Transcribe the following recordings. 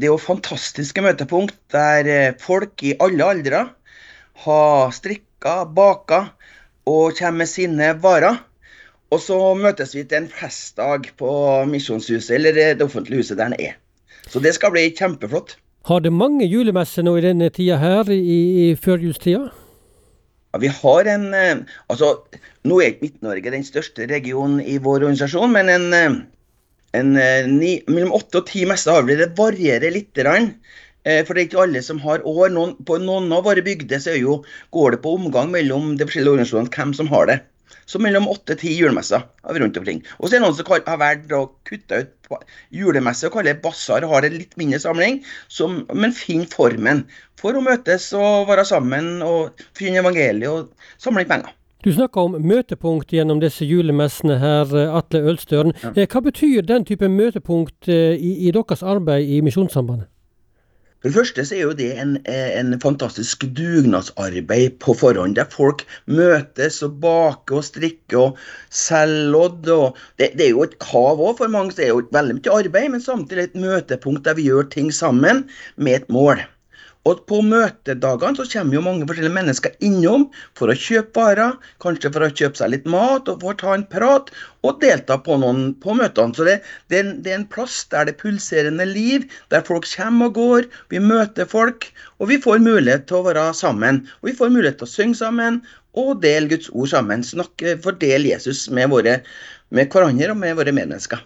det er jo fantastiske møtepunkt der eh, folk i alle aldre har strikka, baka og kommer med sine varer. Og så møtes vi til en festdag på Misjonshuset, eller det offentlige huset der den er. Så det skal bli kjempeflott. Har det mange julemesser nå i denne tida her, i, i førjulstida? Ja, vi har en eh, Altså, nå er ikke Midt-Norge den største regionen i vår organisasjon, men en, eh, en eh, ni, mellom åtte og ti vi. Det varierer litt. For det er ikke alle som har år. Noen, på noen av våre bygder så jo, går det på omgang mellom de forskjellige organisasjonene hvem som har det. Så mellom åtte og ti julemesser rundt omkring. Og så er det noen som har valgt å kutte ut julemesse og kalle det basar, har en litt mindre samling, som, men finner formen for å møtes og være sammen og finne evangeliet og samle inn penger. Du snakker om møtepunkt gjennom disse julemessene her, Atle Ølstøren. Ja. Eh, hva betyr den type møtepunkt eh, i, i deres arbeid i Misjonssambandet? For det første så er jo det en, en fantastisk dugnadsarbeid på forhånd, der folk møtes og baker og strikker og selger lodd. Og det, det, er jo et kav òg, for mange så er det jo veldig mye arbeid, men samtidig et møtepunkt der vi gjør ting sammen med et mål. Og på møtedagene så kommer jo mange forskjellige mennesker innom for å kjøpe varer, kanskje for å kjøpe seg litt mat og for å ta en prat, og delta på noen på møtene. Så det, det, er en, det, er en, plass der det er pulserende liv, der folk kommer og går, vi møter folk, og vi får mulighet til å være sammen. Og vi får mulighet til å synge sammen og dele Guds ord sammen. Snakke, fordele Jesus med, våre, med hverandre og med våre medmennesker.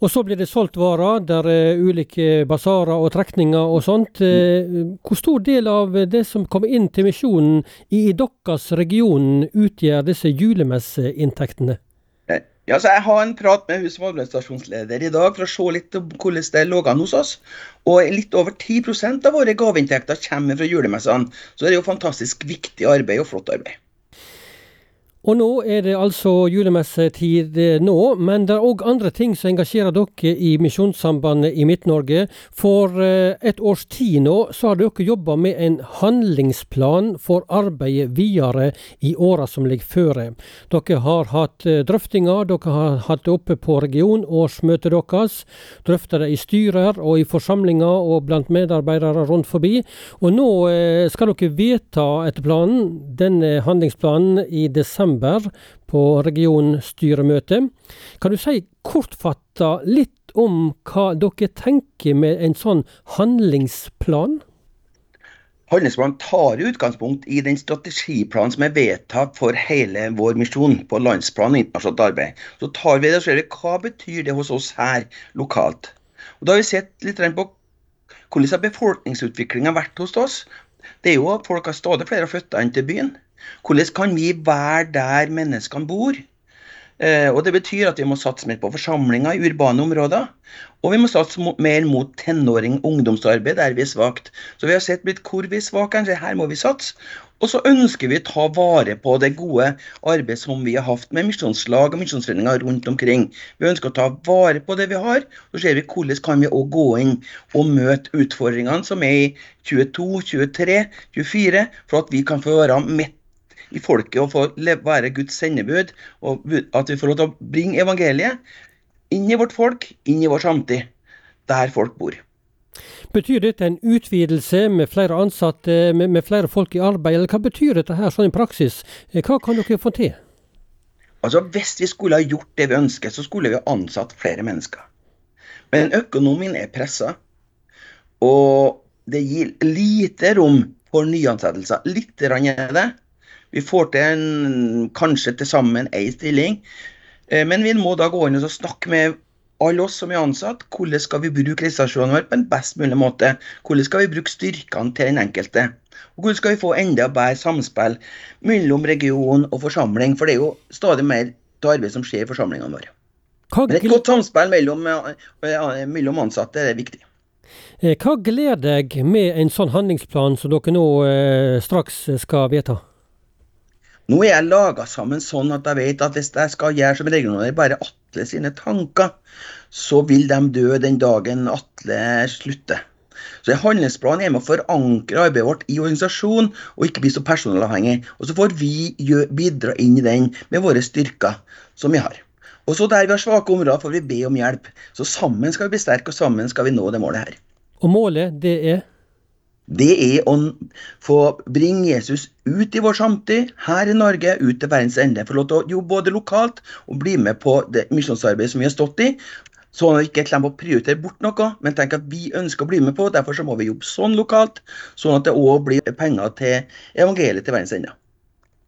Og så blir det solgt varer, der er ulike basarer og trekninger og sånt. Eh, hvor stor del av det som kommer inn til misjonen i deres region utgjør disse julemesseinntektene? Eh, ja, Jeg har en prat med hun som administrasjonsleder i dag for å se litt om hvordan det lå an hos oss. Og litt over 10 av våre gaveinntekter kommer fra julemessene. Så det er jo fantastisk viktig arbeid og flott arbeid. Og nå er det altså julemessetid eh, nå, men det er òg andre ting som engasjerer dere i Misjonssambandet i Midt-Norge. For eh, et års tid nå så har dere jobba med en handlingsplan for arbeidet videre i åra som ligger føre. Dere har hatt eh, drøftinger, dere har hatt det oppe på regionårsmøtet deres. Drøfta det i styrer og i forsamlinger og blant medarbeidere rundt forbi. Og nå skal dere vedta etter planen denne handlingsplanen i desember desember på regionstyremøtet. Kan du si kortfatta litt om hva dere tenker med en sånn handlingsplan? Handlingsplanen tar utgangspunkt i den strategiplanen som er vedtatt for hele vår misjon på landsplan og internasjonalt arbeid. Så tar vi det og ser hva betyr det hos oss her lokalt. Og Da har vi sett litt på hvordan har vært hos oss. Det er jo at folk har stadig flere flytta inn til byen. Hvordan kan vi være der menneskene bor? Eh, og Det betyr at vi må satse mer på forsamlinger i urbane områder. Og vi må satse mer mot tenåring- ungdomsarbeid der vi er svakt. Så vi har sett litt hvor vi er svake, her må vi satse. Og så ønsker vi å ta vare på det gode arbeidet som vi har hatt med misjonslag og misjonsforeninger rundt omkring. Vi ønsker å ta vare på det vi har. Så ser vi hvordan kan vi også gå inn og møte utfordringene som er i 22, 23, 24, for at vi kan få være midt i folket og få være Guds sendebud. Og at vi får lov til å bringe evangeliet inn i vårt folk, inn i vår samtid, der folk bor. Betyr dette en utvidelse med flere ansatte, med, med, flere folk i arbeid, eller hva betyr dette her sånn i praksis? Eh, hva kan dere få til? Altså, Hvis vi skulle ha gjort det vi ønsker, så skulle vi ha ansatt flere mennesker. Men økonomien er pressa, og det gir lite rom for nyansettelser. Litt er det, vi får til en, kanskje til sammen én stilling. Eh, men vi må da gå inn og snakke med alle oss som er ansatt. Hvordan skal vi bruke ressursene våre på en best mulig måte? Hvordan skal vi bruke styrkene til den enkelte? Og hvordan skal vi få enda bedre samspill mellom region og forsamling? For det er jo stadig mer til arbeid som skjer i forsamlingene våre. Men et godt samspill mellom, eh, mellom ansatte er viktig. Eh, hva gleder deg med en sånn handlingsplan som dere nå eh, straks skal vedta? Nå er jeg laga sammen sånn at jeg vet at hvis jeg skal gjøre som regionråder bare Atle sine tanker, så vil de dø den dagen Atle slutter. Så en handlingsplan er med å forankre arbeidet vårt i organisasjon, og ikke bli så personalavhengig. Og så får vi bidra inn i den med våre styrker som vi har. Og så der vi har svake områder, får vi be om hjelp. Så sammen skal vi bli sterke, og sammen skal vi nå det målet her. Og målet, det er? Det er å få bringe Jesus ut i vår samtid, her i Norge, ut til verdens ende. Få lov til å jobbe både lokalt og bli med på det misjonsarbeidet som vi har stått i. Sånn at vi ikke klemmer å prioritere bort noe, men tenk at vi ønsker å bli med på. Derfor så må vi jobbe sånn lokalt, sånn at det òg blir penger til evangeliet til verdens ende.